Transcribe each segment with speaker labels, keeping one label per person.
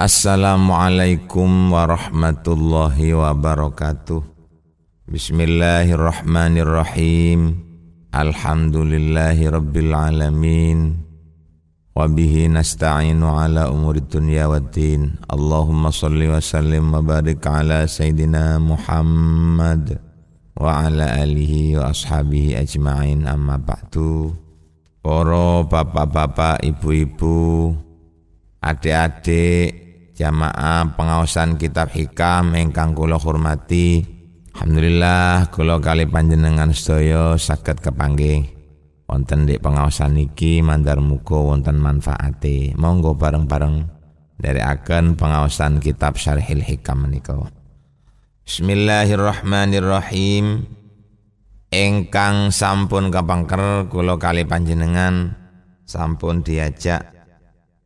Speaker 1: Assalamualaikum warahmatullahi wabarakatuh. Bismillahirrahmanirrahim. Alhamdulillahi rabbil alamin. Wabihi nasta'inu ala umuri dunya waddin Allahumma salli wa sallim wa barik ala Sayyidina Muhammad Wa ala alihi wa ashabihi ajma'in. Amma ba'du. Poro bapak-bapak, ibu-ibu Adik-adik jamaah pengawasan kitab hikam ingkang kula hormati Alhamdulillah kula kali panjenengan sedaya saged kepanggih. Wonten di pengawasan niki mandar muga wonten manfaate. Monggo bareng-bareng dari akan pengawasan kitab Syarhil Hikam menika. Bismillahirrahmanirrahim. Engkang sampun kapangker kula kali panjenengan sampun diajak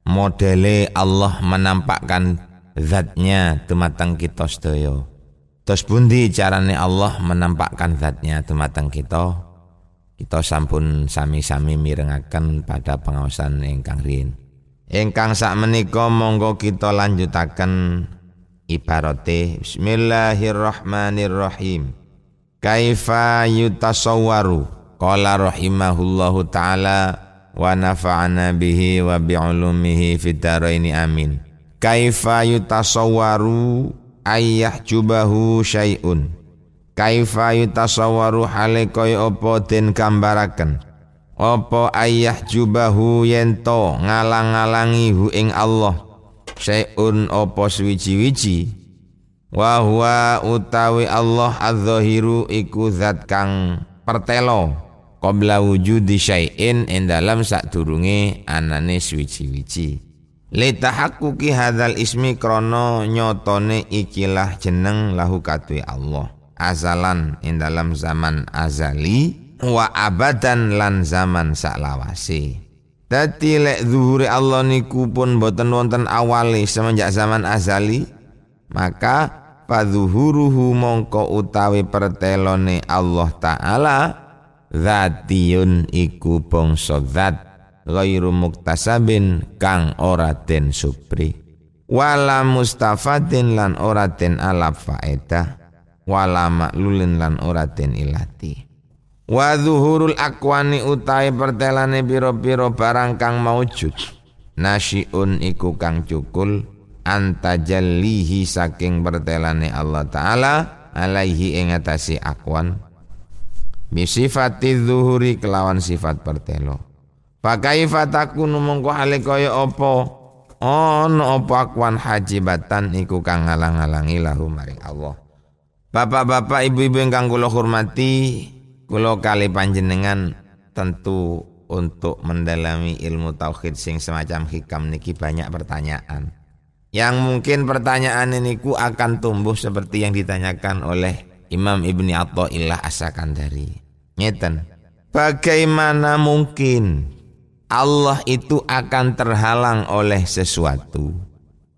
Speaker 1: modele Allah menampakkan zatnya tematang kita sedaya. Terus bundi carane Allah menampakkan zatnya tematang kita? Kita sampun sami-sami mirengaken pada pengawasan ingkang rin. Ingkang sak menika monggo kita lanjutaken ibarate Bismillahirrahmanirrahim. Kaifa yutasawwaru qala rahimahullahu taala wa nafa'ana bihi wa bi'ulumihi fid dharaini amin. Kaifa yutasawwaru ayyah jubahu syai'un. Kaifa yutasawwaru hale kaya apa den gambaraken. Apa ayah jubahu yento ngalang-alangi hu ing Allah. Syai'un apa suwiji-wiji. Wa huwa utawi Allah adz-dzahiru iku zat kang pertelo qabla wujudi syai'in ing dalam sadurunge anane suwi-wiji tahakkuki hadzal ismi krono nyotone ikilah jeneng lahu katui Allah. Azalan ing dalam zaman azali wa abadan lan zaman saklawase. Dadi lek zuhuri Allah niku pun boten wonten awali semenjak zaman azali maka padzuhuruhu mongko utawi pertelone Allah taala Zatiyun iku bangsa zat ghairu muktasabin kang ora supri. Wala mustafadin lan ora den alaf faedah wala maklulin lan ora ilati. Wa zuhurul akwani utai pertelane piro-piro barang kang maujud. Nasiun iku kang cukul antajallihi saking pertelane Allah taala alaihi ing atase akwan bisifati zuhuri kelawan sifat pertelo. Pakaifa takunu mongko hale kaya apa ono apa akwan hajibatan iku kang ngalang-alangi lahu maring Allah. Bapak-bapak ibu-ibu ingkang kula hormati kula kali panjenengan tentu untuk mendalami ilmu tauhid sing semacam hikam niki banyak pertanyaan. Yang mungkin pertanyaan ini ku akan tumbuh seperti yang ditanyakan oleh Imam Ibni Atta'illah Asakandari. Ngeten. Bagaimana mungkin Allah itu akan terhalang oleh sesuatu?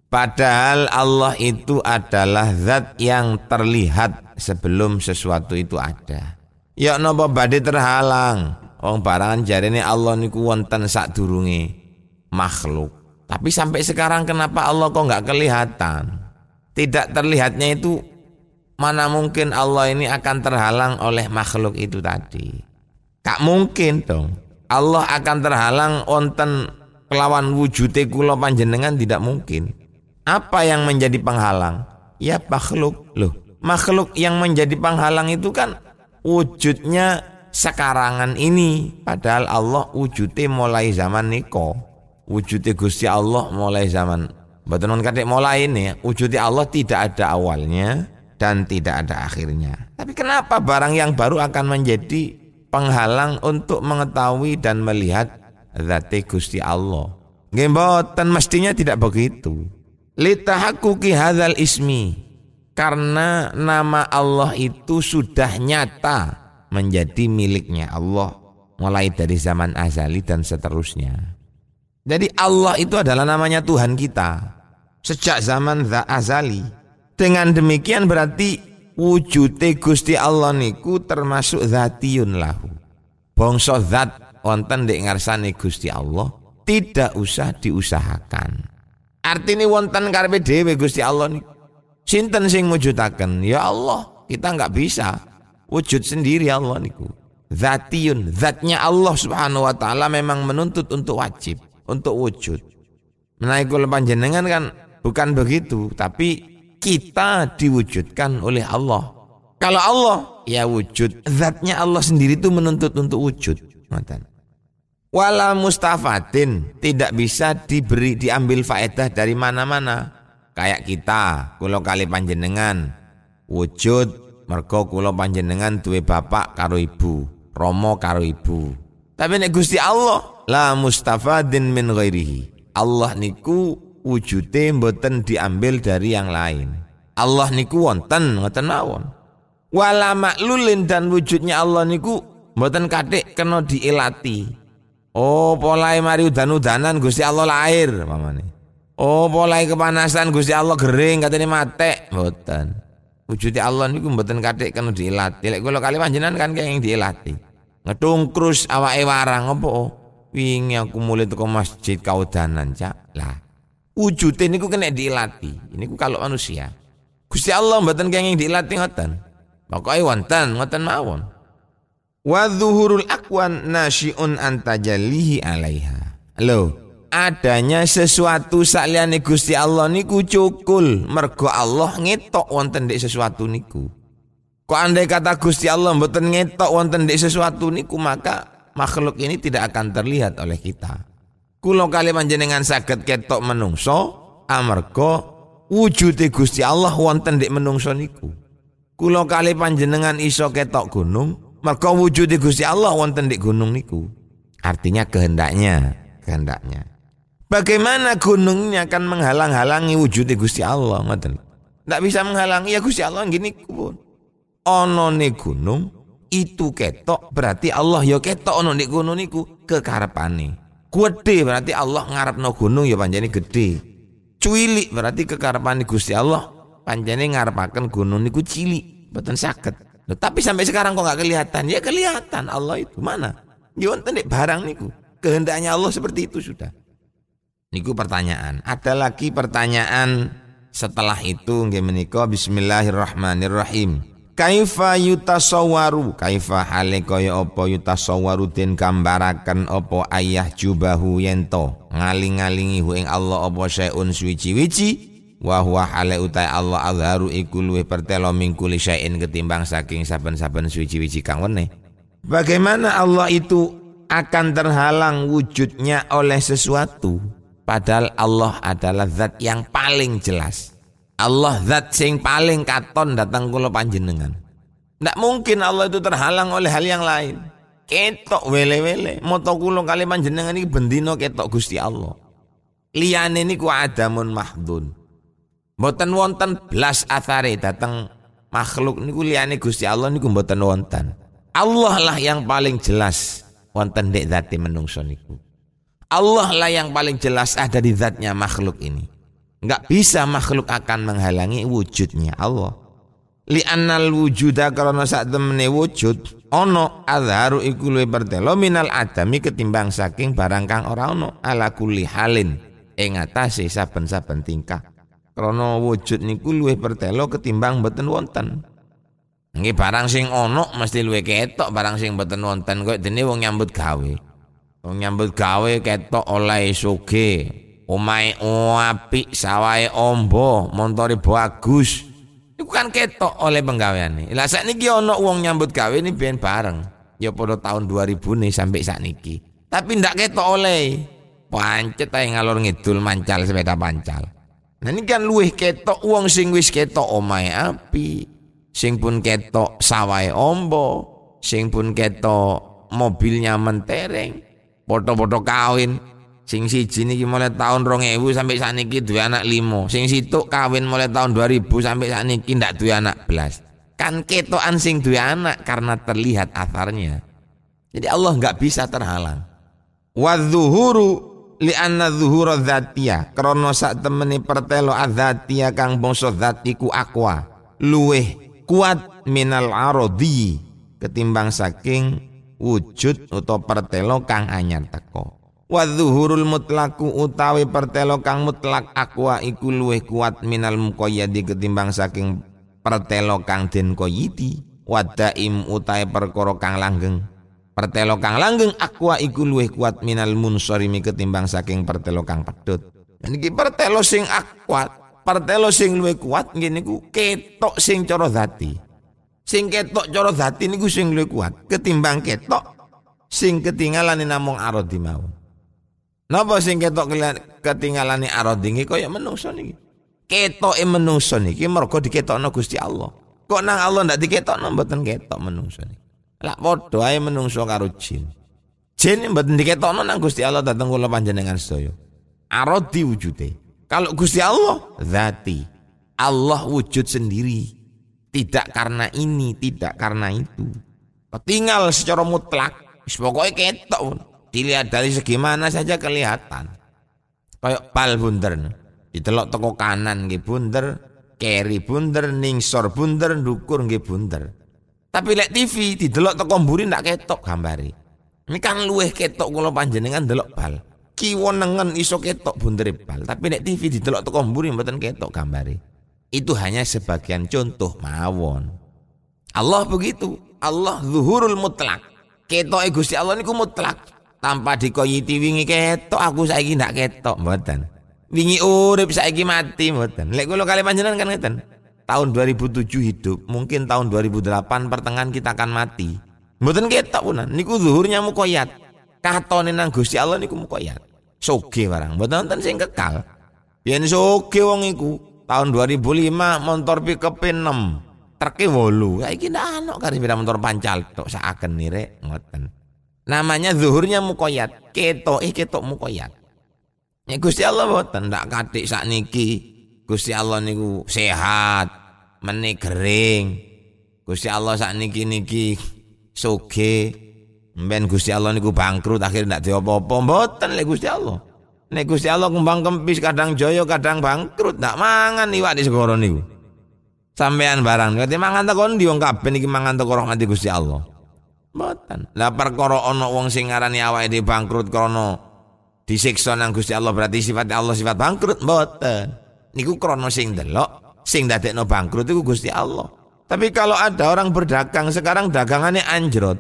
Speaker 1: Padahal Allah itu adalah zat yang terlihat sebelum sesuatu itu ada. Ya napa badhe terhalang? Wong barangan jarene Allah niku wonten sadurunge makhluk. Tapi sampai sekarang kenapa Allah kok nggak kelihatan? Tidak terlihatnya itu Mana mungkin Allah ini akan terhalang oleh makhluk itu tadi? Kak mungkin dong. Allah akan terhalang onten kelawan wujud kula panjenengan tidak mungkin. Apa yang menjadi penghalang? Ya makhluk. Loh, makhluk yang menjadi penghalang itu kan wujudnya sekarangan ini. Padahal Allah wujudnya mulai zaman niko. Wujudnya Gusti Allah mulai zaman Betul kadek mulai ini wujudnya Allah tidak ada awalnya, dan tidak ada akhirnya. Tapi kenapa barang yang baru akan menjadi penghalang untuk mengetahui dan melihat zati Gusti Allah? Ngemboten mestinya tidak begitu. Litahakuki hadzal ismi. Karena nama Allah itu sudah nyata menjadi miliknya Allah mulai dari zaman azali dan seterusnya. Jadi Allah itu adalah namanya Tuhan kita sejak zaman azali. Dengan demikian berarti wujute Gusti Allah niku termasuk zatiyun lahu. Bangsa zat wonten ndek ngarsane Gusti Allah tidak usah diusahakan. Artinya wonten karepe dhewe Gusti Allah niku. Sinten sing mujudaken? Ya Allah, kita nggak bisa wujud sendiri Allah niku. Zatiyun, zatnya Allah Subhanahu wa taala memang menuntut untuk wajib, untuk wujud. Menaikul panjenengan kan bukan begitu, tapi kita diwujudkan oleh Allah. Kalau Allah ya wujud, zatnya Allah sendiri itu menuntut untuk wujud. Wala mustafatin tidak bisa diberi diambil faedah dari mana-mana. Kayak kita, kulo kali panjenengan wujud mergo kulo panjenengan duwe bapak karo ibu, romo karo ibu. Tapi nek Gusti Allah la mustafadin min ghairihi. Allah niku wujude mboten diambil dari yang lain. Allah niku wonten ngoten mawon. Wala maklulin dan wujudnya Allah niku mboten katik kena dielati. Oh, polai mari udan-udanan Gusti Allah lahir pamane. Oh, polai kepanasan Gusti Allah gering katanya mate mboten. Wujudnya Allah niku mboten katik kena dielati. Lek kula kali panjenengan kan yang dielati. Ngedungkrus awake warang apa? Wingi aku mulai teko masjid kaudanan, Cak. Lah, wujudnya niku kena dilatih. Ini ku kalau manusia. Gusti Allah mboten kenging dilatih ngoten. Pokoke wonten ngoten mawon. Wa dzuhurul akwan nasyiun antajallihi alaiha. Loh, adanya sesuatu sakliyane Gusti Allah niku cukul mergo Allah ngetok wonten ndek sesuatu niku. Kok andai kata Gusti Allah mboten ngetok wonten ndek sesuatu niku maka makhluk ini tidak akan terlihat oleh kita. Kulo kali panjenengan saged ketok menungso amarga wujude Gusti Allah wonten di menungso niku. Kulo kali panjenengan iso ketok gunung, maka wujude Gusti Allah wonten di gunung niku. Artinya kehendaknya, kehendaknya. Bagaimana gunungnya akan menghalang-halangi wujud Gusti Allah ngoten. Tidak bisa menghalangi ya Gusti Allah gini pun. Ono nih gunung itu ketok berarti Allah ya ketok ono nih gunung niku kekarepane. Gede berarti Allah ngarep no gunung ya panjani gede. Cuilik berarti kekarapan Gusti Allah panjani ngarepaken gunung niku cilik, betul sakit. tapi sampai sekarang kok nggak kelihatan? Ya kelihatan Allah itu mana? Ya wonten barang niku. Kehendaknya Allah seperti itu sudah. Niku pertanyaan. Ada lagi pertanyaan setelah itu nggih menika bismillahirrahmanirrahim. Kaifa yutasawwaru? Kaifa hale kaya apa yutasawwaru den gambaraken apa ayah jubahu yento ngaling-ngalingi hu ing Allah apa syai'un suci-wici wa huwa hale utai Allah azharu iku luwih pertelo mingkuli syai'in ketimbang saking saben-saben suci-wici kang wene. Bagaimana Allah itu akan terhalang wujudnya oleh sesuatu padahal Allah adalah zat yang paling jelas Allah zat sing paling katon datang kula panjenengan. Tidak mungkin Allah itu terhalang oleh hal yang lain. Ketok wele-wele. Moto kula kali panjenengan ini bendino ketok Gusti Allah. Liyane niku adamun mahdun. Mboten wonten blas athare datang makhluk niku liyane Gusti Allah niku mboten wonten. Allah lah yang paling jelas wonten dek zati menungso niku. Allah lah yang paling jelas ada di zatnya makhluk ini. Enggak bisa makhluk akan menghalangi wujudnya Allah. Li annal wujuda karena saat temene wujud ono adharu iku luwih pertelo minal adami ketimbang saking barang kang ora ono ala kulli halin ing atase saben-saben tingkah. Krana wujud niku luwih pertelo ketimbang boten wonten. Nggih barang sing ono mesti luwih ketok barang sing boten wonten kok dene wong nyambut gawe. Wong nyambut gawe ketok oleh sugih Omai apik, sawai ombo, montori bagus. Iku kan ketok oleh penggaweane. Lah sakniki ana wong nyambut gawe ini ben bareng. Ya pada tahun 2000 nih sampai niki. Tapi ndak ketok oleh. Pancet ae ngalor ngidul mancal sepeda pancal. Nah kan luwih ketok wong sing wis ketok omahe api, sing pun ketok sawai ombo, sing pun ketok mobilnya mentereng, foto-foto kawin, Sing siji niki mulai tahun 2000 sampai sakniki duwe anak limo. Sing situk kawin mulai tahun 2000 sampai sakniki ndak duwe anak belas. Kan ketokan sing duwe anak karena terlihat atharnya. Jadi Allah nggak bisa terhalang. Wa dzuhuru li anna dzuhura dzatiyah krana sak temeni pertelo adzatiyah kang bangsa zatiku akwa luweh kuat minal arodi ketimbang saking wujud atau pertelo kang anyar teko. Wa dhuhurul mutlaku utawi pertelo kang mutlak akwa iku luwih kuat minal muqayyadi ketimbang saking pertelo kang den koyiti. Wa daim utawi perkara kang langgeng. Pertelo kang langgeng akwa iku luwih kuat minal munsarimi ketimbang saking pertelo kang pedhot. Niki pertelo sing akwat, pertelo sing luwih kuat nggih niku ketok sing cara dati. Sing ketok cara dati niku sing luwih kuat ketimbang ketok sing ketinggalan namung arodi mau. Napa sing ketok ketinggalane aradingi kaya menungso niki. Ketoke menungso niki mergo diketokno Gusti Allah. Kok nang Allah ndak diketokno mboten ketok menungso niki. Lah padha ae menungso karo jin. Jin mboten diketokno nang Gusti Allah dateng kula panjenengan sedaya. Aradi wujude. Kalau Gusti Allah zati. Allah wujud sendiri. Tidak karena ini, tidak karena itu. Tinggal secara mutlak. Pokoknya ketok. Dilihat dari segi mana saja kelihatan. Kayak pal bunder. Ditelok toko kanan nggih bunder, keri bunder, ningsor bunder, dukur nggih bunder. Tapi lek TV didelok toko mburi ndak ketok gambari. Ini kan luweh ketok kula panjenengan delok bal. Kiwo nengen iso ketok bunder bal, tapi lek TV didelok toko mburi mboten ketok gambari. Itu hanya sebagian contoh mawon. Allah begitu. Allah zuhurul mutlak. Ketok Gusti Allah niku mutlak tanpa dikoyiti wingi ketok aku saiki ndak ketok mboten. Wingi urip saiki mati mboten. Lek kula kali panjenengan kan ngeten tahun 2007 hidup mungkin tahun 2008 pertengahan kita akan mati. Mboten ketok punan niku zuhurnya mukoyat. Katone nang Gusti Allah niku mukoyat. Soge barang mboten wonten sing kekal. Yen soge wong iku tahun 2005 motor pickup 6 treke 8 saiki ndak ana kari motor pancal tok sakaken nire ngoten Namanya zuhurnya mukoyat. Ketok eh ketok mukoyat. Ya Gusti Allah boten ndak katik niki Gusti Allah niku sehat, meni kering. Gusti Allah niki niki soge. Mben Gusti Allah niku bangkrut akhirnya ndak diopo-opo mboten lek Gusti Allah. Nek Gusti Allah kembang kempis kadang joyo kadang bangkrut ndak mangan iwak di segoro niku. Sampean barang, ngerti mangan takon ndi wong kabeh niki mangan teko rahmati Gusti Allah. Mboten. Lah perkara ana wong sing ngarani awake dhewe bangkrut krana disiksa nang Gusti Allah berarti sifat Allah sifat bangkrut mboten. Niku krana sing delok, sing dadekno bangkrut iku Gusti Allah. Tapi kalau ada orang berdagang sekarang dagangannya anjrot,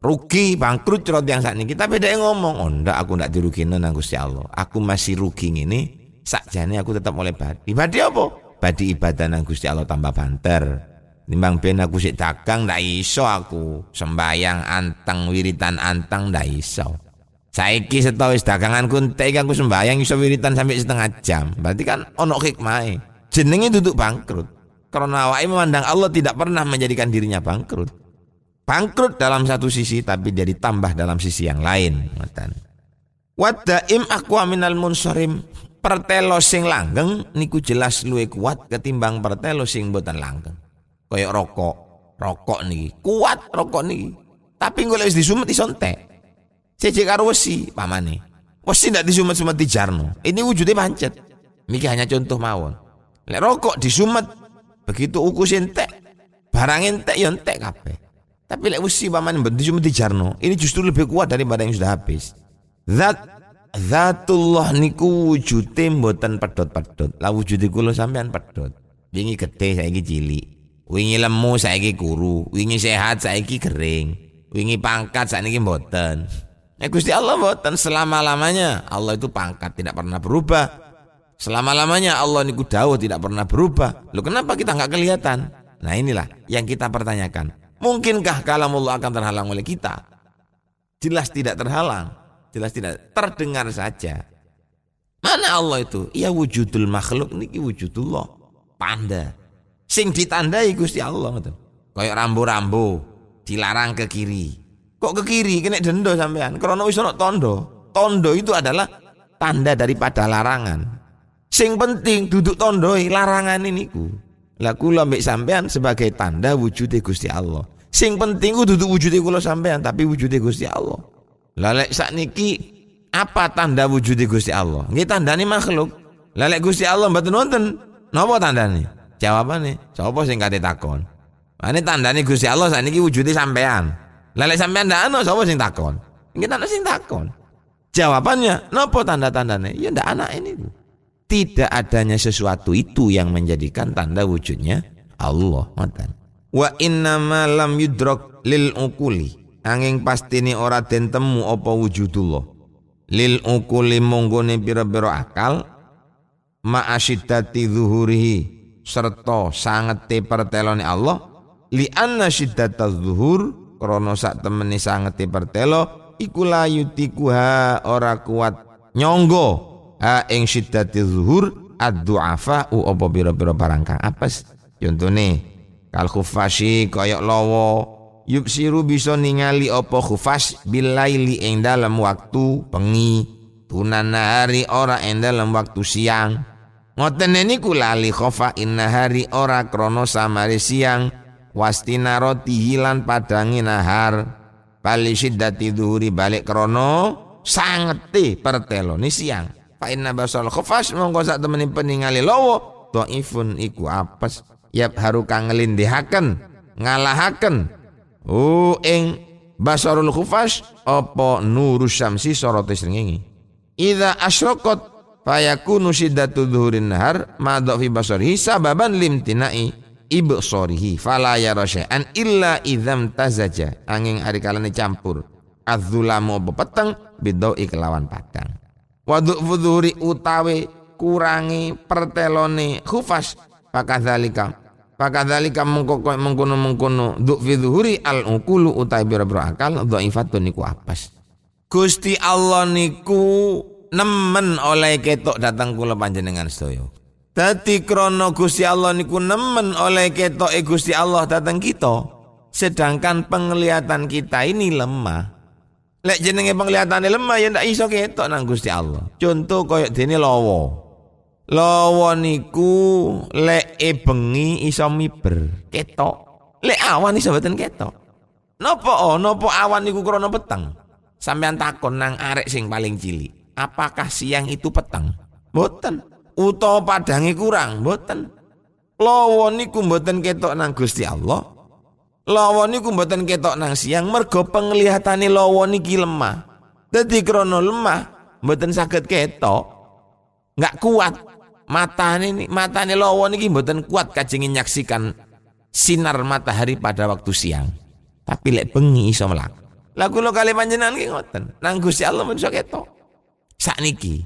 Speaker 1: rugi bangkrut cerot yang saat ini kita beda ngomong oh ndak aku ndak dirugin nang Gusti Allah. Aku masih rugi ini sakjane aku tetap oleh badi. Badi apa? Badi ibadah nang Gusti Allah tambah banter Nimbang ben aku sik dagang ndak iso aku. Sembayang anteng wiritan anteng ndak iso. Saiki setawis dagangan kuntek aku sembayang iso wiritan sampai setengah jam. Berarti kan ono hikmahe. Jenenge duduk bangkrut. Karena awake memandang Allah tidak pernah menjadikan dirinya bangkrut. Bangkrut dalam satu sisi tapi jadi tambah dalam sisi yang lain. Ngoten. Wadaim akwa minal munsarim pertelo sing langgeng niku jelas luwih kuat ketimbang pertelo sing boten langgeng kayak rokok. Rokok nih. Kuat rokok nih. Tapi gue lagi disumet iso entek. Cece karo wesi pamane. Wesi ndak disumet-sumet di jarno. Ini wujudnya pancet. Miki hanya contoh mawon. Lek rokok disumet begitu ukus entek barang entek ya kabeh. Tapi lek wesi pamane mbok di jarno ini justru lebih kuat daripada yang sudah habis. Zat Zatullah niku wujude mboten pedot-pedot. Lah wujude kula sampean pedot. Wingi gede saiki cilik. Wingi lemu saiki kuru, wingi sehat saiki kering, wingi pangkat saiki mboten. Nek Gusti Allah mboten selama-lamanya Allah itu pangkat tidak pernah berubah. Selama-lamanya Allah niku dawuh tidak pernah berubah. Loh kenapa kita nggak kelihatan? Nah inilah yang kita pertanyakan. Mungkinkah kalamullah akan terhalang oleh kita? Jelas tidak terhalang. Jelas tidak terdengar saja. Mana Allah itu? Ya wujudul makhluk niki wujudullah. Panda sing ditandai Gusti Allah ngoten. Kayak rambu-rambu dilarang ke kiri. Kok ke kiri kena dendo sampean? Karena wis ana tondo. Tondo itu adalah tanda daripada larangan. Sing penting duduk tondoi larangan ini ku. Lah kula sampean sebagai tanda wujudnya Gusti Allah. Sing penting ku duduk wujudnya kula sampean tapi wujudnya Gusti Allah. Lah lek sakniki apa tanda wujudnya Gusti Allah? Nggih tandane makhluk. Lah lek Gusti Allah mboten wonten, napa tandane? Jawabane, sapa sing kate takon? Ane tandane Gusti Allah sakniki wujude sampean. Lah lek sampean ndak ana sapa sing takon? Nggih ana sing takon. Jawabannya, nopo tanda-tandanya? Ya ndak anak ini. Tidak adanya sesuatu itu yang menjadikan tanda wujudnya Allah. Matan. Wa inna ma lam yudrok lil ukuli. Angin pasti ni ora den temu apa wujudullah. Lil ukuli monggone pira-pira akal ma asyiddati zuhurihi serta sangete pertelone Allah. Li anna syiddata zuhur krana sak temene sangete pertelo iku layutikuha ora kuat nyonggo. Ha ing syiddati zuhur ad-du'afa u apa pira-pira barang kang apes. Contone kal khufashi kaya lawa. Yubsiru bisa ningali apa khufas bilaili ing dalam waktu pengi tunan hari ora ing dalam waktu siang ngoten niku lali khofa inna hari ora krono samare siang wastina roti hilan padangi nahar bali syiddati dhuhuri balik krono sangeti perteloni siang. Fa inna basal khafas mongko sak temeni peningali lowo dhaifun iku apes. Yap haru kang ngelindihaken ngalahaken. Oh ing basarul khufas apa nurus syamsi sorot srengenge. Idza asyraqat fayakunu syiddatu dhuhurin nahar ma fi basarihi sababan limtinai ibsarihi. Fala yara syai'an illa idzam tazaja. Angin ari kalane campur. Adzulamu peteng bidau kelawan padang. Waduk fudhuri utawe kurangi pertelone khufas. Pakadzalika pakadzalika mengko mengkono mengkono duk fi al ukulu utawi biro-biro akal dhaifatun niku apas. Gusti Allah niku nemen oleh ketok datang kula panjenengan sedaya Dadi krana Gusti Allah niku nemen oleh ketok e Gusti Allah datang kita sedangkan penglihatan kita ini lemah Lek jenenge penglihatane lemah ya ndak iso ketok nang Gusti Allah. Contoh koyok dene lawa. Lawa niku lek e bengi iso miber, ketok. Lek awan iso mboten ketok. Napa oh, napa awan niku krana peteng? Sampean takon nang arek sing paling cilik, apakah siang itu peteng? Mboten. Utawa padange kurang? Mboten. Lawa niku mboten ketok nang Gusti Allah. Lawa niku mboten ketok nang siang mergo penglihatane lawa niki lemah. Dadi krana lemah mboten saged ketok. Enggak kuat. Matane matane lawa niki mboten kuat kajengin nyaksikan sinar matahari pada waktu siang. Tapi lek bengi iso. Lah kula kali panjenengan ki ngoten. Nang Gusti Allah men ketok. Sakniki.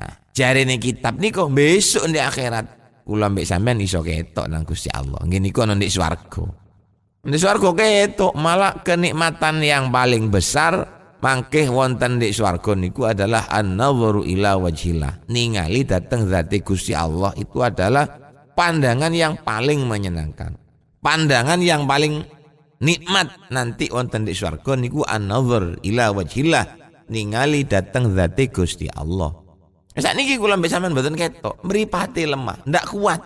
Speaker 1: Nah, jarene kitab niku besok di akhirat kula mbek sampean iso ketok nang Gusti Allah. Nggih niku ana ndek swarga. Di swarga ketok malah kenikmatan yang paling besar mangkeh wonten di swarga niku adalah an-nadharu ila wajhillah. Ningali dateng zati Gusti Allah itu adalah pandangan yang paling menyenangkan. Pandangan yang paling nikmat nanti wonten di swarga niku an-nadhar ila wajhillah. Ningali dateng zati Gusti Allah. Saat niki kula mbek sampean mboten ketok, mripate lemah, ndak kuat.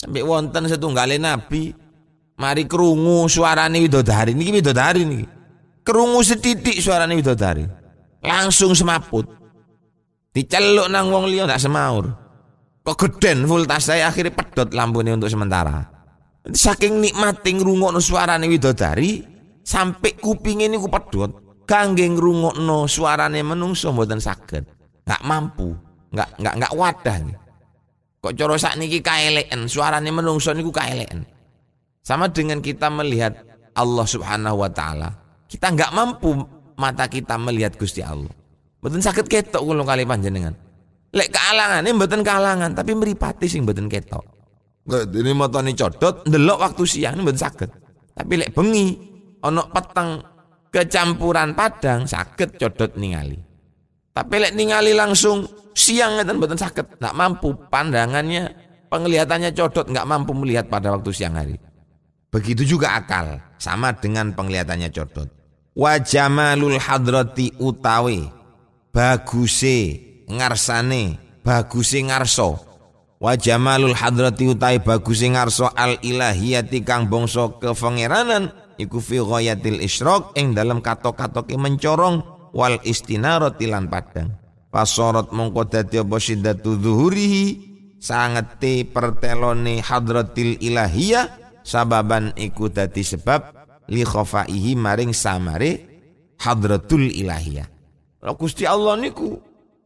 Speaker 1: Sampai wonten setunggalin nabi Mari kerungu suarane widodari niki widodari niki. Kerungu setitik suarane widodari. Langsung semaput. Diceluk nang wong liya ndak semaur. Kok geden voltase akhirnya pedot lampunya untuk sementara. Saking nikmati ngrungokno suarane widodari sampai kuping ini ku pedot. Kangge ngrungokno suarane menungso mboten saged. Gak mampu, gak gak gak wadah. Kok cara sakniki kaeleken suarane menungso niku kaeleken. Sama dengan kita melihat Allah Subhanahu wa taala. Kita nggak mampu mata kita melihat Gusti Allah. Mboten sakit ketok kula kali panjenengan. Lek kalangan ini mboten kalangan tapi meripati sing mboten ketok. Ini matane codot ndelok waktu siang mboten sakit. Tapi lek bengi ana peteng kecampuran padang sakit codot ningali. Tapi lek ningali langsung siang ngeten mboten sakit, nggak mampu pandangannya penglihatannya codot nggak mampu melihat pada waktu siang hari. Begitu juga akal, sama dengan penglihatannya codot. Wajamalul hadrati utawi baguse ngarsane, baguse ngarso. Wajamalul hadrati utawi baguse ngarso al ilahiyati kang bangsa kefengeranan iku fi ghayatil isyraq ing dalam katok-katoke mencorong wal istinarati lan padang. Pasorot mongko dadi apa syiddatu zuhurihi sangete pertelone hadratil ilahiyah sababan iku dadi sebab li khafaihi maring samare hadratul ilahiyah Gusti Allah niku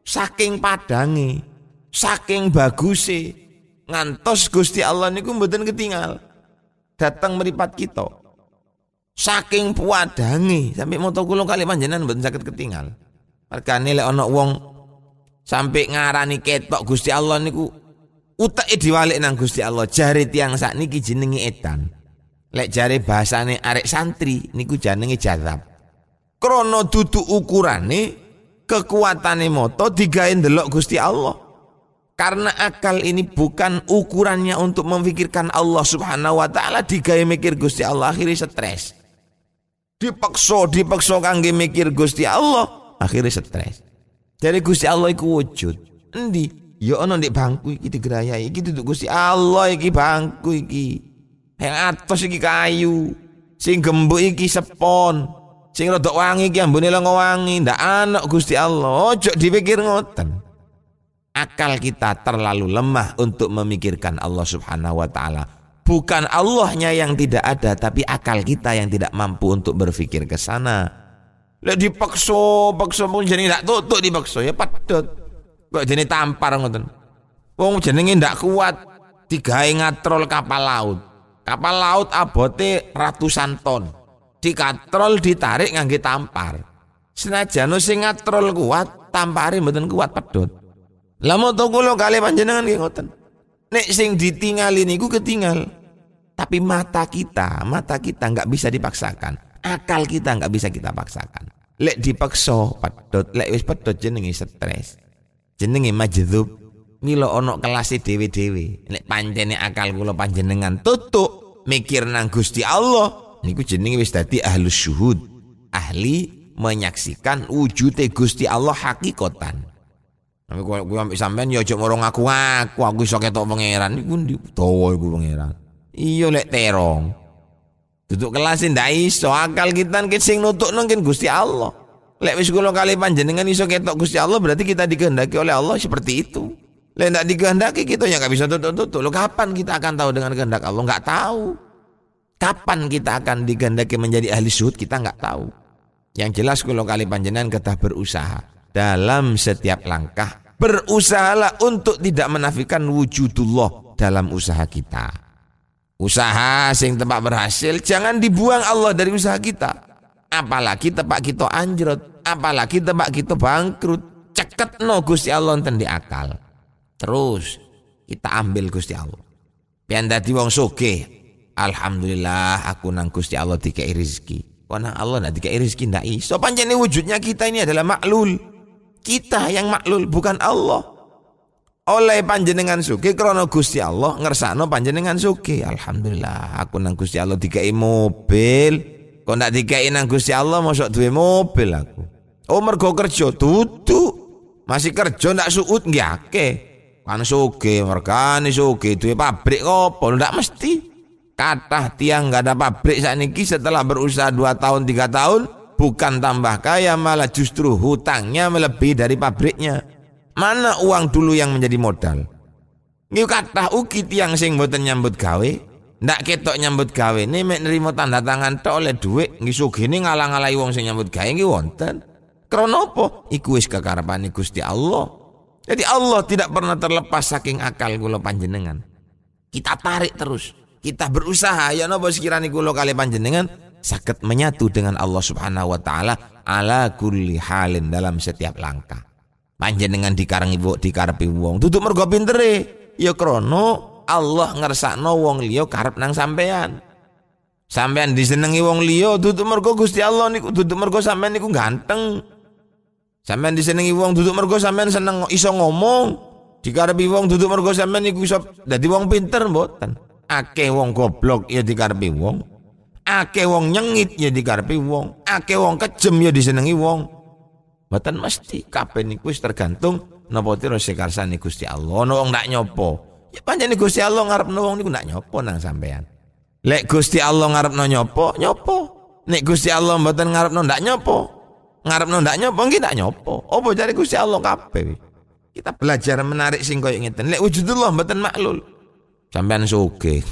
Speaker 1: saking padange, saking baguse, ngantos Gusti Allah niku mboten ketinggal. Datang meripat kita. Saking puadange sampai moto kula kali panjenengan mboten saged ketinggal. Mergane lek ana wong sampai ngarani ketok Gusti Allah niku uteke diwalik nang Gusti Allah jari tiang sakniki jenenge edan. Lek jari bahasane arek santri niku jenenge jazab. Krono dudu ukurane kekuatane moto digawe ndelok Gusti Allah. Karena akal ini bukan ukurannya untuk memikirkan Allah Subhanahu wa taala digawe mikir Gusti Allah akhirnya stres. Dipaksa, dipaksa kangge mikir Gusti Allah akhirnya stres. Dari Gusti Allah iku wujud. Endi? Ya ana ndek bangku iki digerayai iki duduk Gusti Allah iki bangku iki. Yang atas iki kayu sing gembuk iki sepon sing rada wangi iki ambune lengo wangi. Ndak anak Gusti Allah ojo dipikir ngoten. Akal kita terlalu lemah untuk memikirkan Allah Subhanahu wa taala bukan Allahnya yang tidak ada tapi akal kita yang tidak mampu untuk berpikir ke sana Lek dipaksa, paksa pun jenenge ndak tutuk dipaksa ya padot. Kok jenenge tampar ngoten. Wong jenenge ndak kuat digawe ngatrol kapal laut. Kapal laut abote ratusan ton. Dikatrol ditarik ngangge tampar. Senajan sing ngatrol kuat, tampare mboten kuat pedot. Lah moto kula kali panjenengan nggih ngoten. Nek sing ditingali niku ketinggal. Tapi mata kita, mata kita nggak bisa dipaksakan. Akal kita nggak bisa kita paksakan. Lek dipaksa pedot, lek wis pedot jenenge stres. Jenenge majdhub. Milo ono kelas dewe-dewe. Lek pancene akal kula panjenengan tutuk mikir nang Gusti Allah, niku jenenge wis dadi ahlus syuhud. Ahli menyaksikan wujude Gusti Allah hakikatan. Tapi kowe kowe ambek sampean ya aja moro ngaku-ngaku aku iso ketok pangeran niku ndi dawa iku pangeran. Iya lek terong. Duduk kelas ndak iso akal kita kita sing nutuk Gusti Allah. Lek wis kula kali panjenengan iso ketok Gusti Allah berarti kita dikehendaki oleh Allah seperti itu. Lek ndak dikehendaki kita ya nggak bisa tutuk-tutuk. Lo kapan kita akan tahu dengan kehendak Allah? Nggak tahu. Kapan kita akan dikehendaki menjadi ahli syuhud kita nggak tahu. Yang jelas kula kali panjenengan kita berusaha dalam setiap langkah berusahalah untuk tidak menafikan wujudullah dalam usaha kita. Usaha sing tempat berhasil jangan dibuang Allah dari usaha kita. Apalagi tempat kita anjrot, apalagi tempat kita bangkrut. Ceket no Gusti Allah enten di akal. Terus kita ambil Gusti Allah. Pian dadi wong sugih. Alhamdulillah aku nang Gusti Allah dikai rezeki. Kok nang Allah ndak dikai rezeki ndak iso. Pancene wujudnya kita ini adalah maklul. Kita yang maklul bukan Allah. Oleh panjenengan suki krono Gusti Allah ngersano panjenengan suki alhamdulillah aku nang Gusti Allah dikai mobil. Kok ndak dikai nang Gusti Allah mosok duwe mobil aku? Oh mergo kerja tutu masih kerja ndak suut nggih kan suki mergane suki duwe pabrik opo? Ndak mesti. Kata tiang nggak ada pabrik saat ini setelah berusaha 2 tahun 3 tahun bukan tambah kaya malah justru hutangnya melebihi dari pabriknya Mana uang dulu yang menjadi modal? Ngiu kata uki tiang sing mboten nyambut gawe, ndak ketok nyambut gawe nih mek nerima tanda tangan tok oleh dhuwit nggih sugih ngalang-alai wong sing nyambut gawe nggih wonten. Krana apa? Iku wis kekarepane Gusti Allah. Jadi Allah tidak pernah terlepas saking akal kula panjenengan. Kita tarik terus. Kita berusaha ya napa sekiranya kula kali panjenengan sakit menyatu dengan Allah Subhanahu wa taala ala kulli halin dalam setiap langkah. Panjenengan dikarengi di dikarepi wong. Duduk mergo pintere ya krono Allah ngersakno wong liya karep nang sampean sampean disenengi wong liya duduk mergo Gusti Allah niku duduk mergo sampean niku ganteng. Sampean disenengi wong duduk mergo sampean seneng iso ngomong. Dikarepi wong duduk mergo sampean niku iso dadi wong pinter mboten. Akeh wong goblok ya dikarepi wong akeh wong nyengit ya dikarepi wong akeh wong kejem ya disenengi wong Mboten mesti kabeh niku wis tergantung napa tira sekarsane Gusti Allah. Ono wong ndak nyopo. Ya pancen Gusti Allah ngarepno wong niku ndak nyopo nang sampean. Lek Gusti Allah ngarepno nyopo, nyopo. Nek Gusti Allah mboten ngarepno ndak nyopo. Ngarepno ndak nyopo nggih ndak nyopo. Apa jare Gusti Allah kabeh. Kita belajar menarik sing koyo ngeten. Lek wujudullah mboten maklul. Sampean sugih.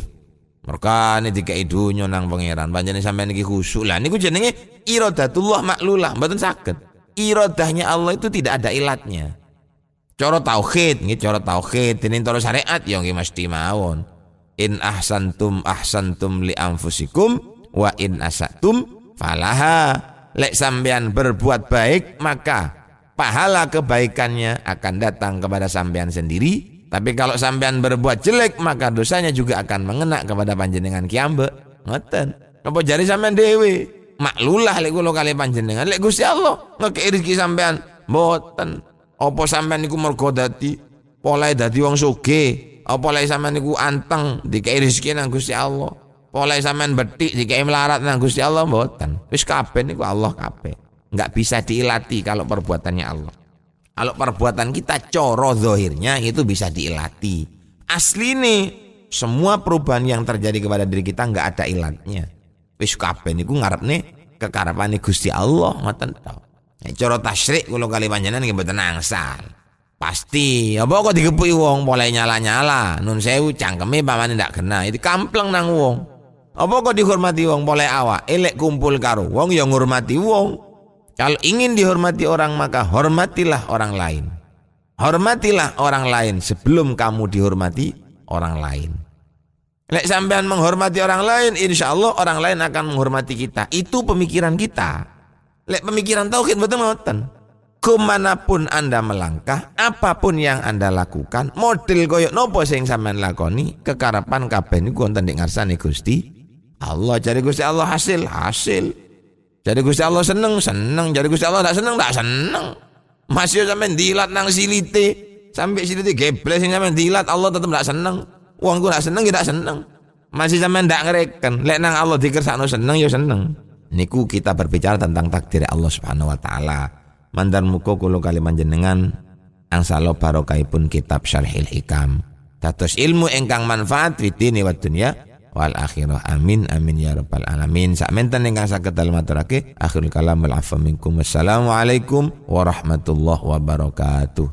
Speaker 1: Merkane dikai dunya nang pangeran. Panjenengan sampean iki khusuk. Lah niku jenenge iradatullah maklulah, mboten saged. irodahnya Allah itu tidak ada ilatnya. Coro tauhid, nggih coro tauhid, ini coro syariat yang nggih mesti mawon. In ahsantum ahsantum li anfusikum wa in asatum falaha. Lek sampean berbuat baik maka pahala kebaikannya akan datang kepada sampean sendiri. Tapi kalau sampean berbuat jelek maka dosanya juga akan mengena kepada panjenengan kiambe. Ngoten. Apa jari sampean dewi? Maklulah lek kula kali panjenengan. Lek Gusti Allah ngekei rezeki sampean. Mboten. Apa sampean niku mergo dadi polahe dadi wong sugih. Apa lek sampean niku anteng dikei rezeki nang Gusti Allah. Polahe sampean betik dikei melarat nang Gusti Allah mboten. Wis kabeh niku Allah kabeh nggak bisa diilati kalau perbuatannya Allah. Kalau perbuatan kita coro zohirnya itu bisa diilati. Asli nih semua perubahan yang terjadi kepada diri kita nggak ada ilatnya. Wis kabeh niku nih kekarepane Gusti Allah ngoten to. Nek cara tasyrik kula kali panjenengan nggih mboten angsal. Pasti, apa kok digepuki wong mulai nyala-nyala, nun sewu cangkeme pamane ndak kena, itu kampleng nang wong. Apa kok dihormati wong mulai awak, elek kumpul karo wong yang ngurmati wong. Kalau ingin dihormati orang maka hormatilah orang lain. Hormatilah orang lain sebelum kamu dihormati orang lain. Lek sampean menghormati orang lain, insya Allah orang lain akan menghormati kita. Itu pemikiran kita. Lek pemikiran tauhid betul ngoten. Ke mana pun anda melangkah, apa pun yang anda lakukan, model koyok nopo sing sampean lakoni, kekarapan kabeh niku wonten ing ngarsane Gusti Allah. Jadi Gusti Allah hasil, hasil. Jadi Gusti Allah seneng, seneng. Jadi Gusti Allah tak seneng, tak seneng. Masih sampai dilat nang silite. Sampai silite gebles sampai dilat Allah tetep tak seneng. Uangku tak seneng, tidak seneng. Masih sampai ndak ngereken. Lek nang Allah dikersakno seneng ya seneng. Niku kita berbicara tentang takdir Allah Subhanahu wa taala. Mandar muko kulo kali manjenengan angsalo barokahipun kitab Syarhil Hikam. Dados ilmu engkang manfaat fitini wa dunya wal akhirah amin amin ya rabbal alamin. Sak menten ingkang saged dalem aturake akhirul kalam wal afa minkum. Wassalamu alaikum warahmatullahi wabarakatuh